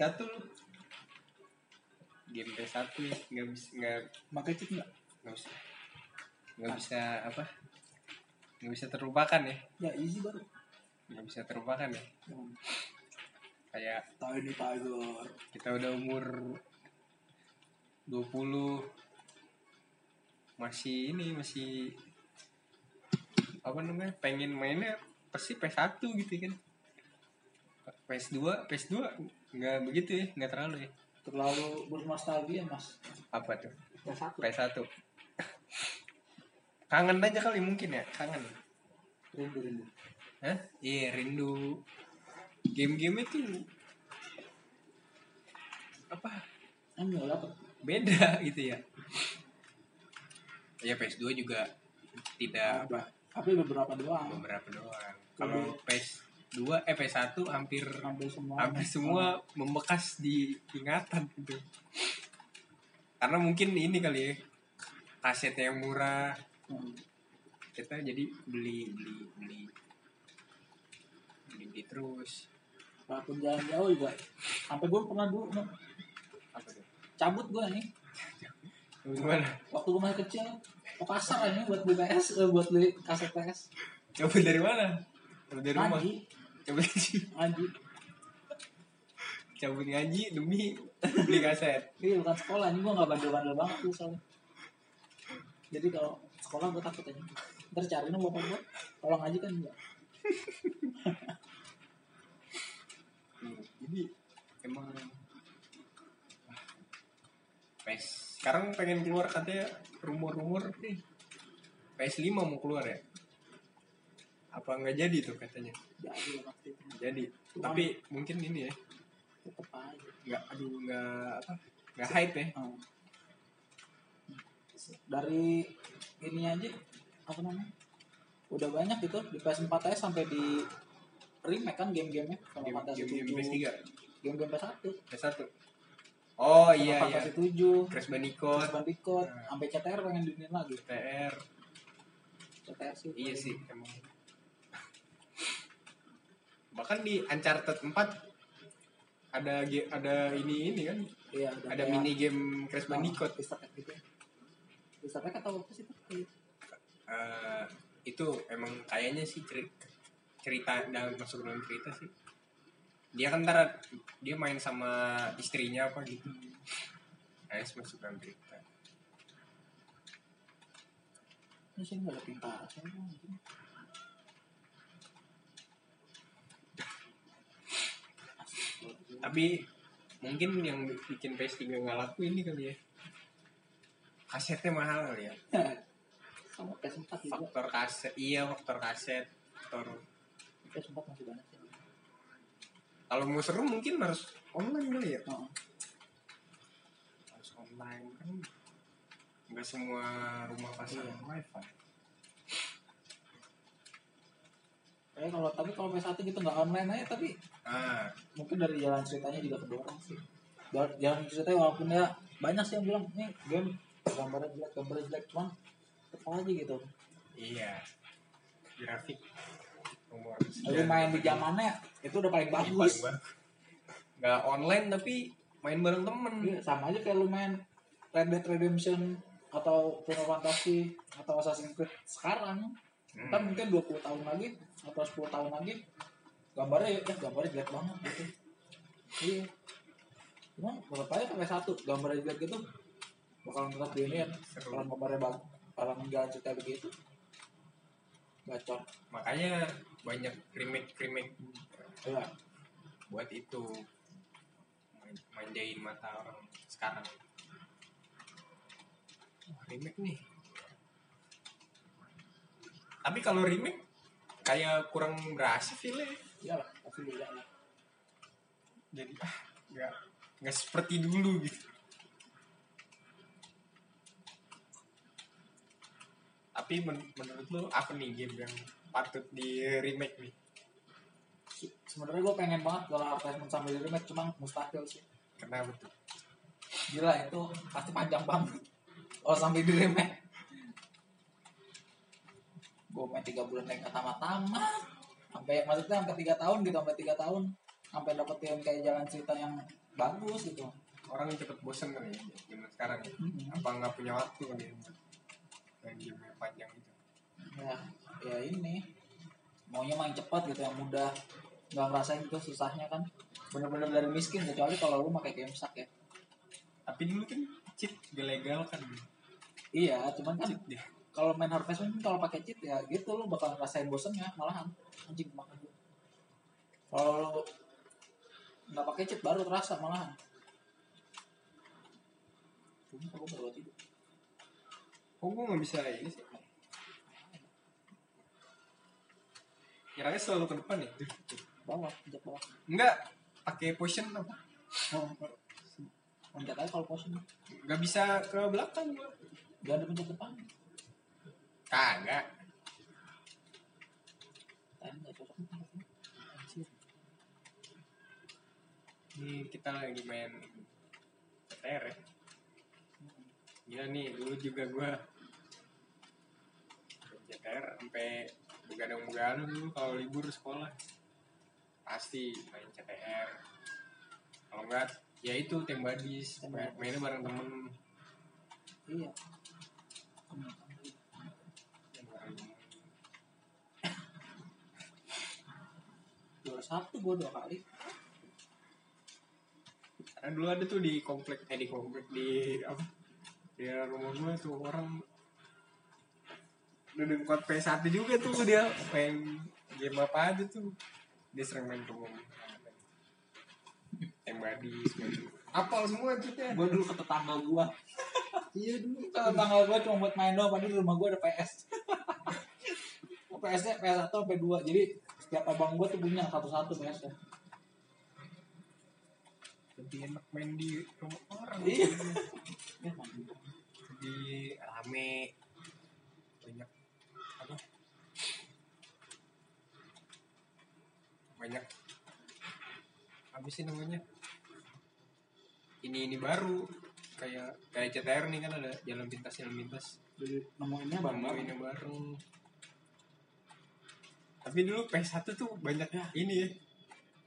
PS1 lu game PS1 ya nggak bisa nggak Pakai cheat nggak? nggak bisa. Nggak bisa apa? Nggak bisa terlupakan ya. Ya easy baru. nggak bisa terlupakan ya. Hmm. kayak Tiny Tiger. kita udah umur 20 masih ini masih apa namanya? Pengen mainnya pasti PS1 gitu kan. PS2 PS2 nggak begitu ya nggak terlalu ya Terlalu bernostalgia mas. apa tuh Yang satu. PS1 kangen aja kali mungkin ya kangen Rindu rindu. Hah? iya rindu game-game itu apa Emang nggak dapet. beda gitu ya ya PS2 juga tidak Ada. Tapi beberapa doang. beberapa doang kalau PS2 eh PS1 hampir Hampir semua. hampir semua membekas di ingatan gitu karena mungkin ini kali ya kaset yang murah Hmm. kita jadi beli beli beli beli, beli terus Walaupun jalan jauh juga. Sampai gue pernah dulu cabut gue nih. gimana Waktu gue masih kecil. Ke pasar ini buat beli PS, eh, buat beli kaset PS. coba dari mana dari rumah Ngaji, coba ngaji ngaji. cabut ngaji demi beli kaset Iya bukan sekolah, ini gue gak bandel-bandel banget tuh soalnya. Jadi kalau sekolah gue takut aja. Ntar cariin sama bapak gue, kalau ngaji kan enggak. Hmm, jadi emang PS sekarang pengen keluar katanya rumor-rumor nih PS5 mau keluar ya apa nggak jadi tuh katanya? Jadi itu. jadi. Cuman tapi mungkin ini ya. tetep aja. nggak aduh nggak apa nggak hype ya. Hmm. Dari ini aja, apa namanya? Udah banyak gitu di PS4 aja sampai di remake kan game-gamenya Final game Fantasy game, game 7 PS3 game-game PS1 PS1 oh Final iya iya. Fantasy 7 Crash Bandicoot. Crash Bandicoot. Nah. sampai CTR pengen diinin lagi. PR CTR sih. Iya sih emang bahkan di Uncharted 4 ada ada ini ini kan? Iya ada mini game Crash Bandicoot. Easter egg gitu Easter egg atau apa sih itu. Eh, itu emang kayaknya sih cerita cerita dalam masuk dalam cerita sih. Dia kan ntar dia main sama istrinya apa gitu. Sih masuk dalam cerita. Ini sih nggak ada pintar Saya mau gini. Tapi mungkin yang bikin PS3 nggak laku ini kali ya. Kasetnya mahal kali ya. Sama PS4 juga. Faktor kaset iya faktor kaset faktor PS4 masih banyak sih. Kalau mau seru mungkin harus online kali ya. Oh, harus online kan. Nggak semua rumah pasang Iya. wifi Kayak kalau tapi kalau PS1 gitu nggak online aja tapi ah mungkin dari jalan ceritanya juga kedorong sih. Jalan, jalan ceritanya walaupun ya banyak sih yang bilang ini game gambarnya jelek gambarnya jelek cuman tetap aja gitu. iya grafik umur main di zamannya itu udah paling bagus. nggak online tapi main bareng temen Iya, sama aja kayak lu main Red Dead Redemption atau Final Fantasy atau Assassin's Creed sekarang Hmm. kan mungkin 20 tahun lagi atau 10 tahun lagi gambarnya ya gambarnya jelek banget gitu. Iya. Cuma tetap aja sampai satu gambarnya jelek gitu bakalan tetap Seru. kalau gambarnya bagus kalau jalan cerita begitu gacor. Makanya banyak remake remake iya. buat itu. Man- manjain mata orang sekarang. Remake nih. Tapi kalau remake kayak kurang berhasil feelnya iyalah pasti beda lah. Jadi ah nggak nggak seperti dulu gitu. Tapi men- menurut lu apa nih game yang patut di remake nih? Se- sebenarnya gue pengen banget kalau advertisement sambil di remake cuma mustahil sih. Kenapa tuh? Gila itu pasti panjang banget. Kalau sampai di remake gue main tiga bulan naik tamat-tamat sampai maksudnya sampai tiga tahun gitu sampai tiga tahun. Sampai dapetin kayak jalan cerita yang bagus gitu. Orang cepet bosen kan ya zaman sekarang ya. Mm-mm. apa nggak punya waktu kan ya main game yang panjang itu ya ya ini. Maunya main cepat gitu yang mudah. Nggak ngerasain itu susahnya kan. Bener-bener dari miskin kecuali kalau lu pakai game sak ya. Tapi dulu kan cheat legal kan. Iya cuman kan cheat dia kalau main Harvest Moon kalau pakai cheat ya gitu lu bakal ngerasain bosennya malahan. Anjing makan dulu kalau lu nggak pakai cheat baru terasa malahan. Cuma aku baru tidur. Kok gue nggak bisa ini sih? Kiranya selalu ke depan ya? Bawah pencet bawah. Enggak pakai potion apa? Oh, pencet aja kalau potion. Nggak bisa ke belakang gua. Jangan dipencet depan kagak. Ini kita lagi main CTR ya. Gila nih dulu juga gua main CTR sampai begadang-begadang dulu kalau libur sekolah. Pasti main CTR kalau enggak ya itu tembadis main- mainnya bareng temen. Iya bareng temen. Juara satu gue dua kali. Karena dulu ada tuh di komplek eh di komplek di apa? Di rumah gue tuh orang. Udah dekat PS1 juga tuh dia main game apa aja tuh. Dia sering main rumah. Tembadis main apal semua kita gue dulu ke tetangga gue iya dulu. Ke tetangga gue cuma buat main doang padahal di rumah gue ada PS PS nya PS satu sampai dua jadi setiap abang gue tuh punya satu-satu PS nya lebih enak main di rumah orang. Iya. ya mantap. di rame. Banyak apa? Banyak. Apa sih namanya. Ini ini baru. Kayak kayak CTR nih kan ada jalan pintas jalan pintas. Jadi nemuinnya Bangga ini bareng tapi dulu PS1 tuh banyak ya. ini ya.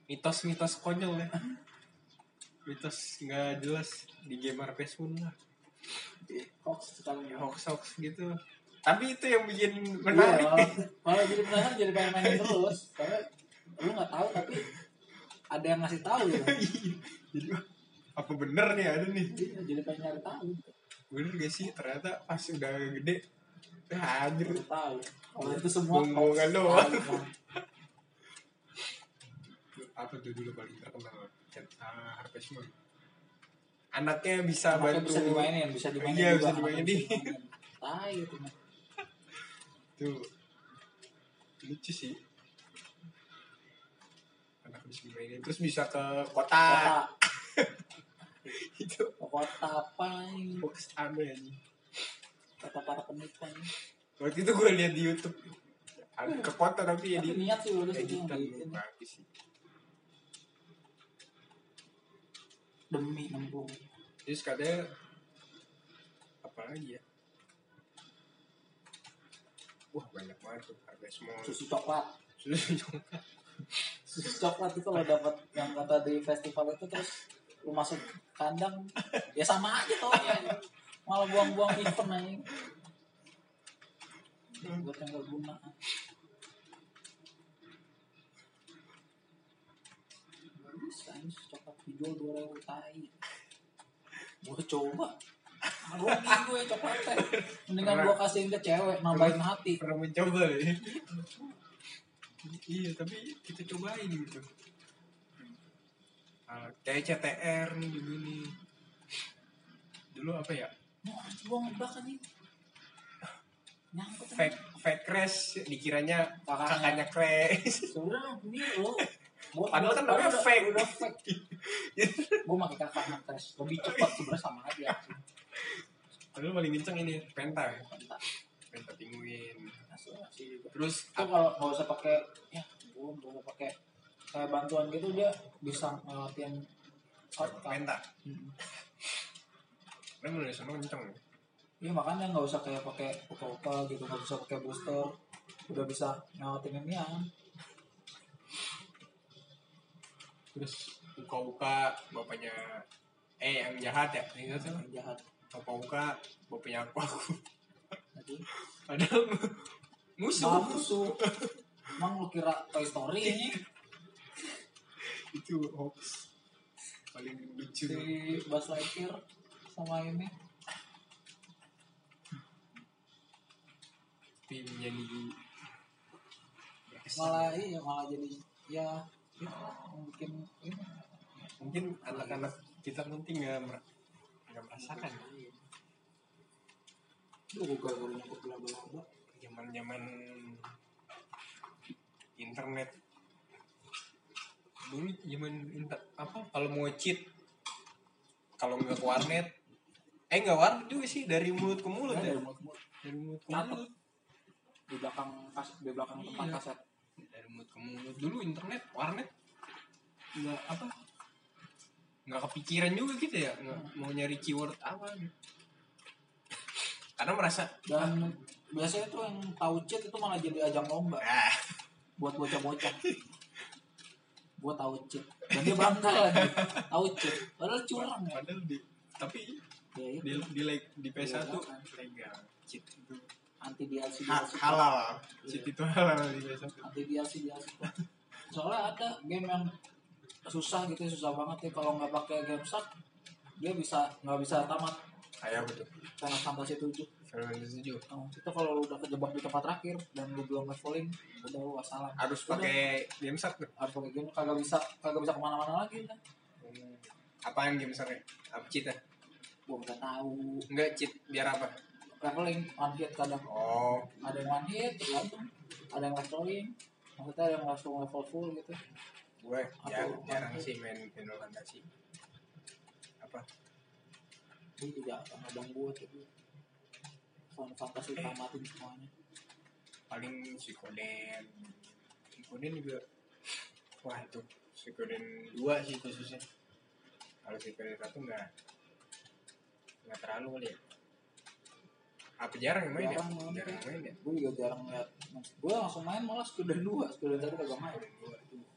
Mitos-mitos konyol ya. Mitos nggak jelas di game RP pun lah. Hoax ya hoax hoax gitu. Tapi itu yang bikin Iya, menarik. malah, malah jadi penasaran jadi pengen mainin terus. Karena lu nggak tahu tapi ada yang ngasih tahu gitu. Jadi apa bener nih ada nih? Iya, jadi pengen nyari tahu. Bener gak sih? Ternyata pas udah gede baru tahu. Kalau itu semua hoax. doang. Apa tuh dulu paling terkenal uh, Harvest Moon anaknya bisa Makanya bantu. bisa dimainin bisa dimainin Iya, bisa anaknya dimainin. tai itu tuh. Lucu sih. Anak bisa dimainin. Terus bisa ke kota. Kota. Itu. Kota apa ini box aneh aja kota para penipuan waktu itu gue lihat di YouTube. Ada ke kota tapi ya di niat sih sih editan bagus sih. Demi nembung. Terus katanya apa lagi ya? Wah banyak banget tuh susu coklat. Susu coklat. Susu coklat itu kalau dapat yang kata di festival itu terus lu masuk kandang ya sama aja tuh ya malah buang-buang event aja buat yang gak guna kan susu coklat dijual dua ribu tai. Gue coba. Rugi gue coklatnya mendingan gue kasihin ke cewek nambahin hati. Pernah mencoba ya? Iya tapi kita cobain gitu. Kayak CTR nih dulu apa ya mau ngebak nih nyangkut fake fake crash dikiranya Kakaknya. kakaknya crash. Sebenarnya ini lo gua- Padahal kan gua- namanya fake. udah fake. Gue pakai kakak ngetes lebih cepat sebenarnya sama aja padahal paling kenceng ini penta. Ya penta asli juga terus itu kalau nggak usah pakai ya gue nggak usah pakai kayak bantuan gitu dia bisa ngelatiin shortcut penta. Hmm. Kan mulai sono kenceng ya. Iya makanya nggak usah kayak pakai apa gitu nggak usah pakai booster. Udah bisa ngelatiin ini ya terus Uka-uka bapaknya eh yang jahat ya? Ingat tuh yang jahat. Bapak Uka bapaknya aku. Aku padahal musuh. Musuh. Emang lu kira Toy Story? Ini itu hoax. Paling lucu. Si Buzz Lightyear sama ini. Tapi menjadi malah iya malah jadi ya yang bikin ini mungkin anak-anak kita nanti nggak mer- nggak merasakan. Itu gue gak boleh nyangkut bela-bela zaman zaman internet. Dulu zaman inter apa? Kalau mau cheat kalau nggak ke warnet eh nggak warnet juga sih dari mulut ke mulut Ya, ya. dari mulut ke mulut. dari mulut ke mulut. Di belakang kas di belakang tempat Iya. kaset dari mulut ke mulut. Dulu internet warnet. Nggak apa. Nggak kepikiran juga gitu ya nggak mau nyari keyword apa gitu. karena merasa dan biasanya tuh yang tahu cheat itu malah jadi ajang lomba. Ah. Buat bocah-bocah. Buat tahu cheat dan dia bangga lagi. Tahu cheat padahal curang ya. Padahal di tapi ya di, itu di like di PS1 Iya, kan. legal cheat itu. Anti DLC ha- halal. Cheat itu halal di PS1 anti DLC DLC soalnya ada game yang susah gitu susah banget ya. Kalau nggak pakai game shark dia bisa nggak bisa tamat. Kayak betul. Final Fantasy 7 Final Fantasy 7 Oh, itu kalau udah kejebak di tempat terakhir dan lu belum leveling udah lu wassalam harus pakai game shark tuh. Harus pakai game kagak bisa kagak bisa ke mana-mana lagi kan Hmm. apaan game shark apa ya gua nggak tahu. Enggak cheat biar apa? Leveling one hit kadang. Oh. Ada yang one hit tergantung ada yang leveling maksudnya ada yang langsung level full gitu. Gue jarang, jarang sih main Final Fantasy. Apa? Ini juga abang gua tuh. Final Fantasy tamatin semuanya. Paling Suikoden. Suikoden juga. Wah itu Suikoden 2 sih khususnya. Kalau Suikoden 1 enggak enggak terlalu kali ya. Apa jarang main Jarang ya main. jarang main ya? Gue juga jarang lihat gue langsung main malah Suikoden 2 Suikoden 1 kagak main. Suikoden 2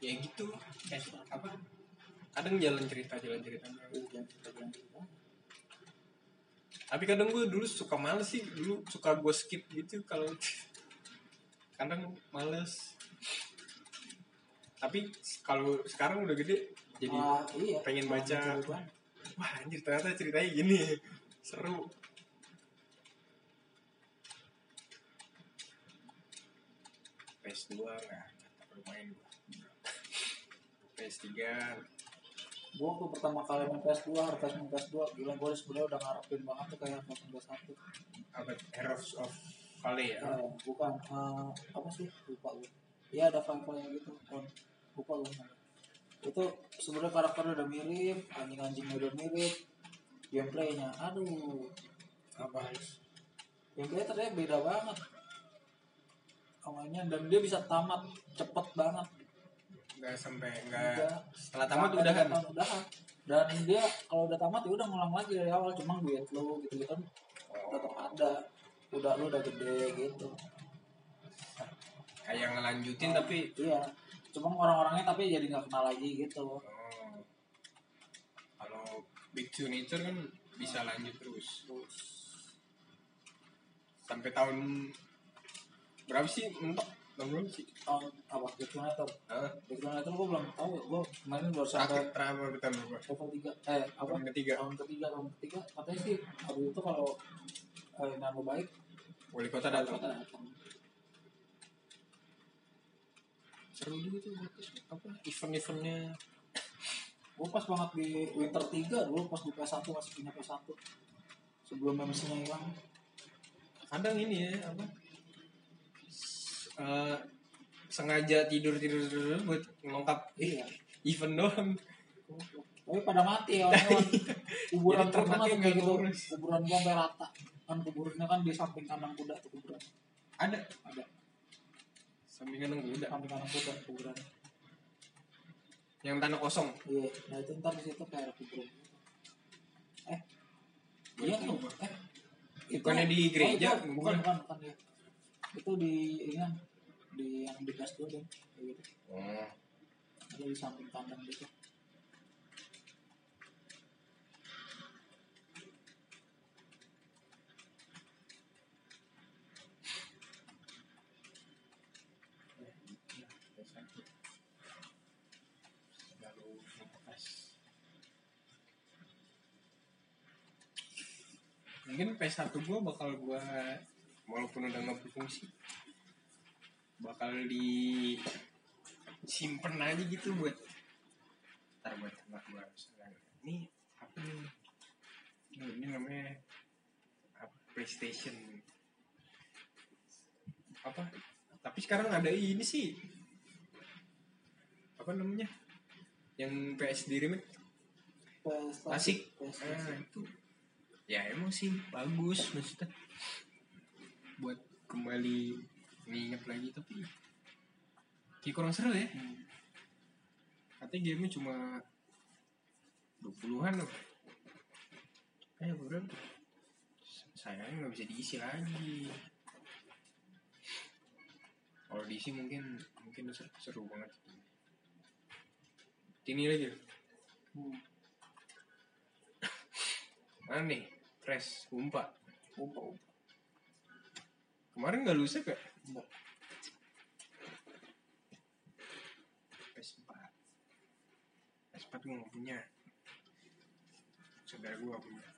ya gitu. Eh, apa? Kadang jalan cerita jalan cerita. tapi kadang gue dulu suka males sih. Dulu suka gue skip gitu kalau kadang males. Tapi kalau sekarang udah gede jadi Ah, iya. pengen baca. Cerita. wah anjir ternyata ceritanya gini. Seru. PS2 nggak nggak perlu main gue PS3 gue waktu pertama kali main PS2 Harvest Moon PS2 gila gue sebenarnya udah ngarepin banget tuh kayak Harvest Moon PS1 apa Heroes of Valley ya? Eh, bukan eh, apa sih? Lupa gue ya ada file-file gitu kon lupa gue itu sebenarnya karakternya udah mirip anjing-anjingnya udah mirip gameplaynya aduh apa? Gameplay ternyata beda banget. Awalnya dan dia bisa tamat cepet banget. Nggak sampai nggak setelah tamat udahan. tamat udahan. Dan dia kalau udah tamat ya udah ngulang lagi dari awal. Cuma duit lo gitu kan tetap ada. Udah lu udah gede gitu. Kayak ngelanjutin tapi iya cuma orang-orangnya tapi jadi nggak kenal lagi gitu. Oh, kalau Big to Nature kan bisa lanjut terus. Terus. Sampai tahun berapa sih? Mentok? Tahun berapa sih? Tahun apa? Detonator Ah, Detonator gue belum tahu. Gue kemarin baru sampai terakhir tahun berapa? level tiga. Eh apa? Tahun ketiga. Tahun ketiga tahun ketiga. Katanya sih habis itu kalau eh, nama baik wali kota datang. kota datang seru juga tuh apa event-eventnya. Gue pas banget di Winter 3 dulu pas di PS1 masih punya PS1 sebelum MC-nya hilang. Kadang ini ya apa eh, sengaja tidur tidur tidur buat ngelengkap iya. event doang. Tapi pada mati ya orang kuburan nggak kayak gitu kuburan gua sampai rata. Kan kuburannya kan di samping kandang kuda tuh kuburan. Ada? Ada samping kandang kuda kuburan. Yang tanah kosong. Iya. Nah itu ntar di situ kayak ada kuburan. Eh. Iya tuh tahu, eh. Bukannya di gereja, oh, itu, bukan bukan. bukan ya. Itu di ini kan di yang di dulu deh kayak gitu. Oh. Ada di samping kandang gitu Mungkin PS1 gua bakal gua walaupun udah nggak berfungsi bakal di simpen aja gitu buat ntar buat anak gua misalnya. ini apa nih? Ini, ini namanya apa, PlayStation. Apa? Tapi sekarang ada ini sih. Apa namanya? Yang PS di remake PS Klasik. PS ah itu ya emang sih bagus maksudnya. Buat kembali nginget lagi tapi kayak kurang seru ya. Hmm. katanya gamenya cuma 20-an loh. Eh berapa sayangnya nggak bisa diisi lagi. Kalau diisi mungkin mungkin seru, seru banget. Ini lagi. Hmm. mana nih fresh umpa Umpa, umpa. kemarin nggak lusa ya Enggak. PS4 PS4 gue nggak punya. Saudara gue nggak punya.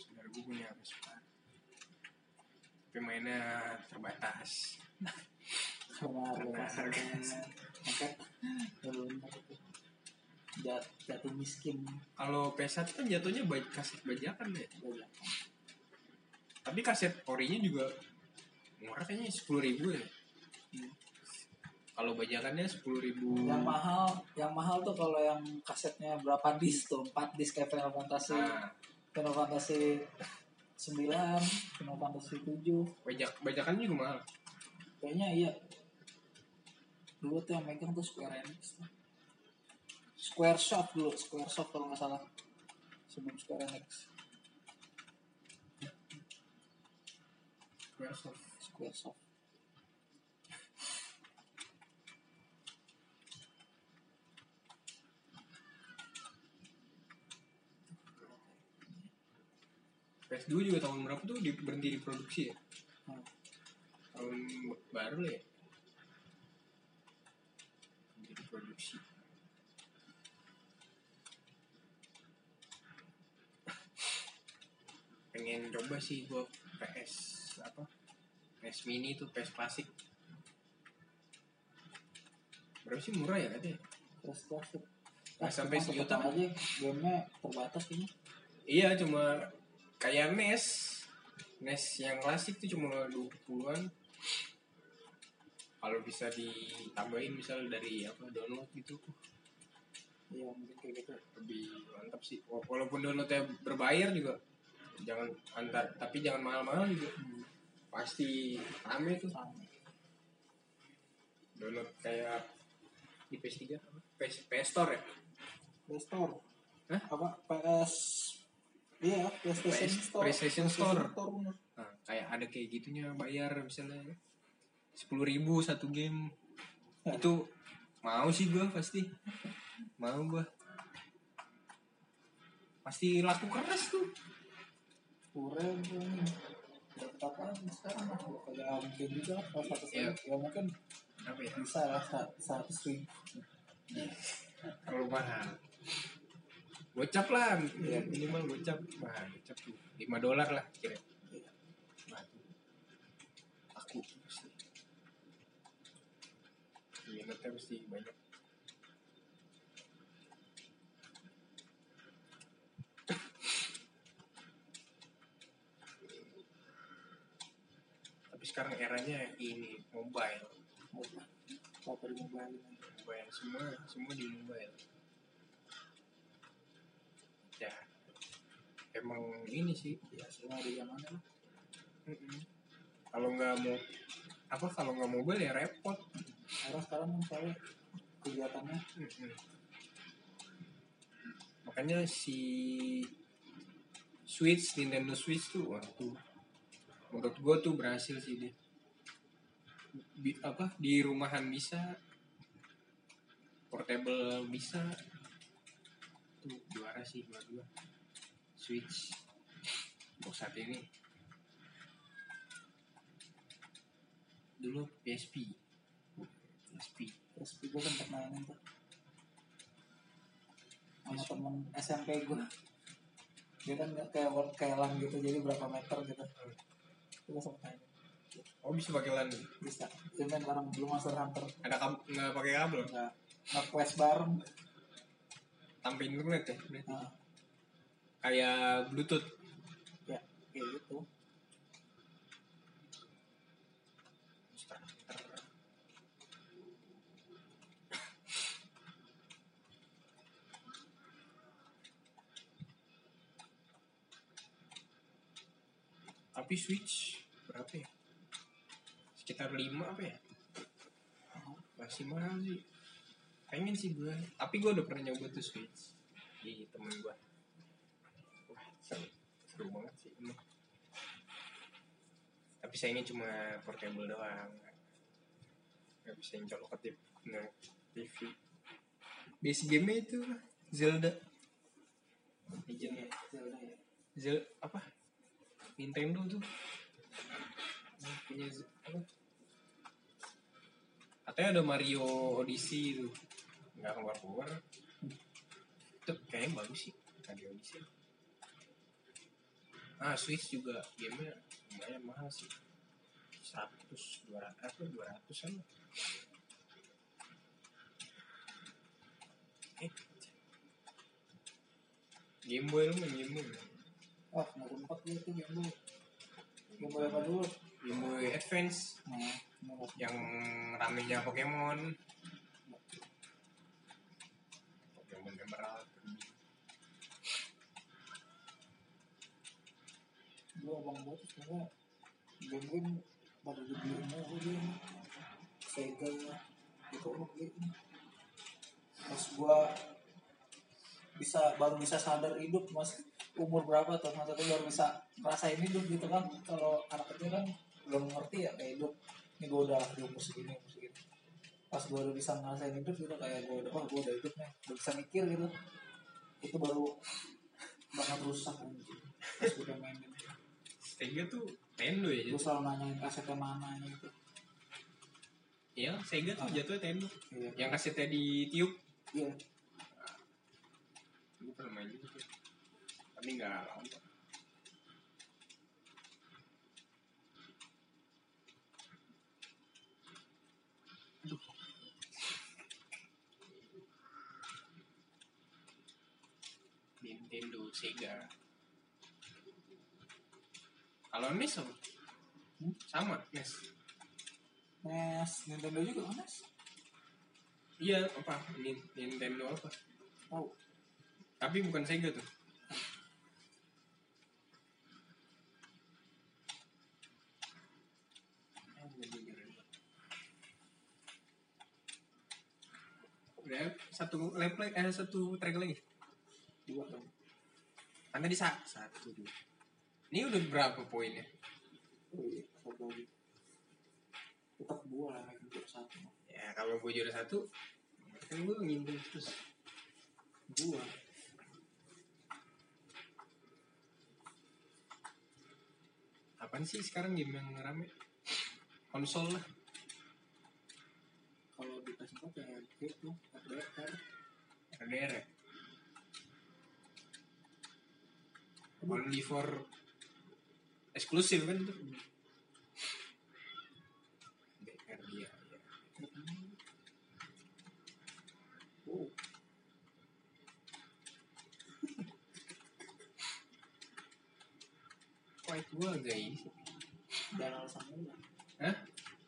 Saudara gue punya PS4 tapi mainnya terbatas. Karena harganya maka belum jat, jatuh miskin. Kalau PS1 kan jatuhnya baik kaset bajakan ya tapi kaset orinya juga murah kayaknya sepuluh ribu ya. Hmm. kalau bajakannya sepuluh ribu. Yang mahal yang mahal tuh kalau yang kasetnya berapa disk tuh? 4 disk kayak Final Fantasy. Nah, Final Fantasy 9 Final Fantasy 7 bajak bajakan juga mahal. Kayaknya iya. Dulu tuh yang megang tuh Square Enix tuh. Square Shop dulu Square Shop kalau nggak salah. Sebelum Square Enix. Squaresoft Square Shop PS2 juga tahun berapa tuh di, berhenti diproduksi ya? Hmm. tahun baru lah ya. Berhenti diproduksi pengen coba sih gua PS apa PS mini tuh PS klasik berapa sih? Murah ya katanya? Terus klasik Nggak sampai sejuta aja gamenya terbatas kayaknya Iya cuma kayak NES NES yang klasik tuh cuma 20-an kalau bisa ditambahin misal dari apa download gitu. Iya mungkin kayak gitu. Lebih mantap sih. Wa- walaupun downloadnya berbayar juga jangan antar tapi jangan mahal-mahal juga hmm. pasti rame tuh download kayak di PS3 apa? PS, PS Store ya Play Store Hah? apa PS iya PlayStation PS Store PlayStation Store. bener. nah, kayak ada kayak gitunya bayar misalnya sepuluh ribu satu game Ya. itu mau sih gua pasti mau gua pasti laku keras tuh kurang apa sekarang kayak mungkin juga kalau satu Iya. ya mungkin apa ya bisa lah sa- seratus ribu kalau mahal gocap lah Iya. minimal gocap wah gocap tuh lima dolar lah kira Iya. Aku pasti minatnya pasti banyak sekarang eranya ini mobile. Apa di mobile. Mobile semua semua di mobile. Ya. Emang ini sih. Ya semua di yang mana? Lah Mm-mm. kalau nggak mau apa kalau nggak mobile ya repot. Karena sekarang kan soalnya kegiatannya. Mm-mm. makanya si Switch Nintendo Switch tuh waktu menurut gue tuh berhasil sih dia Bi- apa di rumahan bisa. Portable bisa. Tuh juara sih dua-dua switch. Untuk saat ini. Dulu PSP PSP terus gue sempet mainin tuh. Sama temen SMP gue dia kan kayak kayak LAN gitu jadi berapa meter gitu mainin oh bisa pakai LAN bisa. Cuman bareng belum Monster Hunter. Ada kabel nggak pakai kabel? Nggak. Nggak flash bareng. Tanpa internet ya berarti nah, kayak bluetooth. Ya kayak gitu. Tapi switch berapa ya? Sekitar 5 apa ya? Masih mahal sih. Pengen sih gue tapi gue udah pernah nyoba tuh switch di temen gue wah seru. Seru banget sih emang. Tapi sayangnya cuma portable doang. Nggak bisa yang colok ke TV nah, TV base game itu Zelda. Legend Zelda ya. Zelda apa? Nintendo tuh punya katanya ada Mario Odyssey itu. Nggak keluar keluar itu kayaknya bagus sih. Mario Odyssey. Ah Switch juga gamenya lumayan mahal sih. 100 200 apa 200 an Game Boy lu main Game Boy wah nggak sempat dia tuh Game Boy Game Boy apa dulu? Game Boy Advance. Nah yang ramenya Pokemon. Pokemon Emerald gue abang gue tuh sebenarnya game game pada dibeliin mulu dia Sega gitu lu beliin pas gue bisa baru bisa sadar hidup mas umur berapa tuh masa tuh baru bisa ngerasain hidup gitu kan. Kalau anak kecil kan belum ngerti ya kayak hidup ini gue udah di umur segini umur segini. Pas gue udah bisa ngerasain hidup gitu kayak gue udah wah gue udah hidup nih. Udah bisa mikir gitu. Itu baru banget rusak anjing. Pas gue udah mainin. Sega tuh Nintendo ya gue selalu nanyain kasetnya mana gitu Iya Sega tuh jatuhnya Nintendo. Iya. Yang kasetnya di tiup iya. Gue pernah main juga Aduh. Nintendo Sega. Kalau NES apa? Hmm? sama NES NES Nintendo juga NES iya apa? Nin- Nintendo apa? Tahu tapi bukan Sega tuh udah satu lap lagi eh satu track lagi. Dua. Dong kan tadi sa satu dua. Ini udah berapa poinnya? Oh iya satu lagi. Tetap dua lah yang juara satu. Ya kalau gue juara satu kan gue ngimbul terus. Dua. Apaan sih sekarang game yang rame? Konsol lah kalau di PS4 gitu RDR RDR ya only for eksklusif kan tuh BR dia ya. oh itu agak ini sih. dan alasan Hah?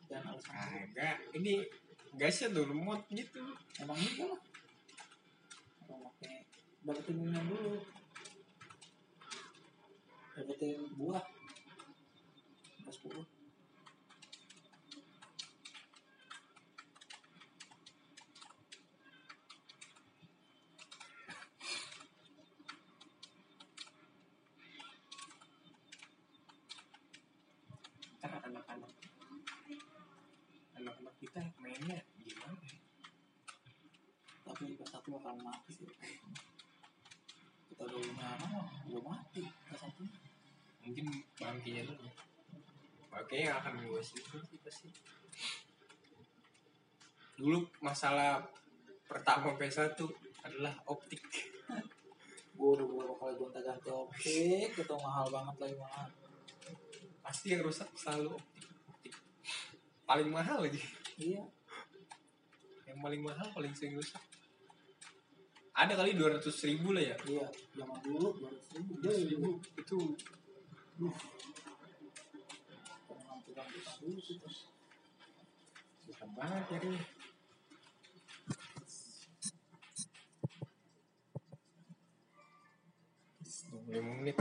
dan alasan Agak. Ini gasnya tuh remote gitu. emang iya lah. Kalau pakai dapetin minum dulu. Dapetin buah pas sepuluh kita mainnya gimana ya? tapi PS1 bakal mati sih kita udah anak mah udah mati PS1 mungkin bangkinya dulu. Bangkinya akan gue sih pasti. Dulu masalah pertama PS1 adalah optik. Gue udah beberapa kali gonta ganti optik itu mahal banget lagi mahal pasti yang rusak selalu optik optik. Paling mahal lagi iya. Yang paling mahal paling sering rusak ada kali dua ratus ribu lah ya? Iya zaman dulu dua ratus ribu. Ribu itu. Terus susah banget menit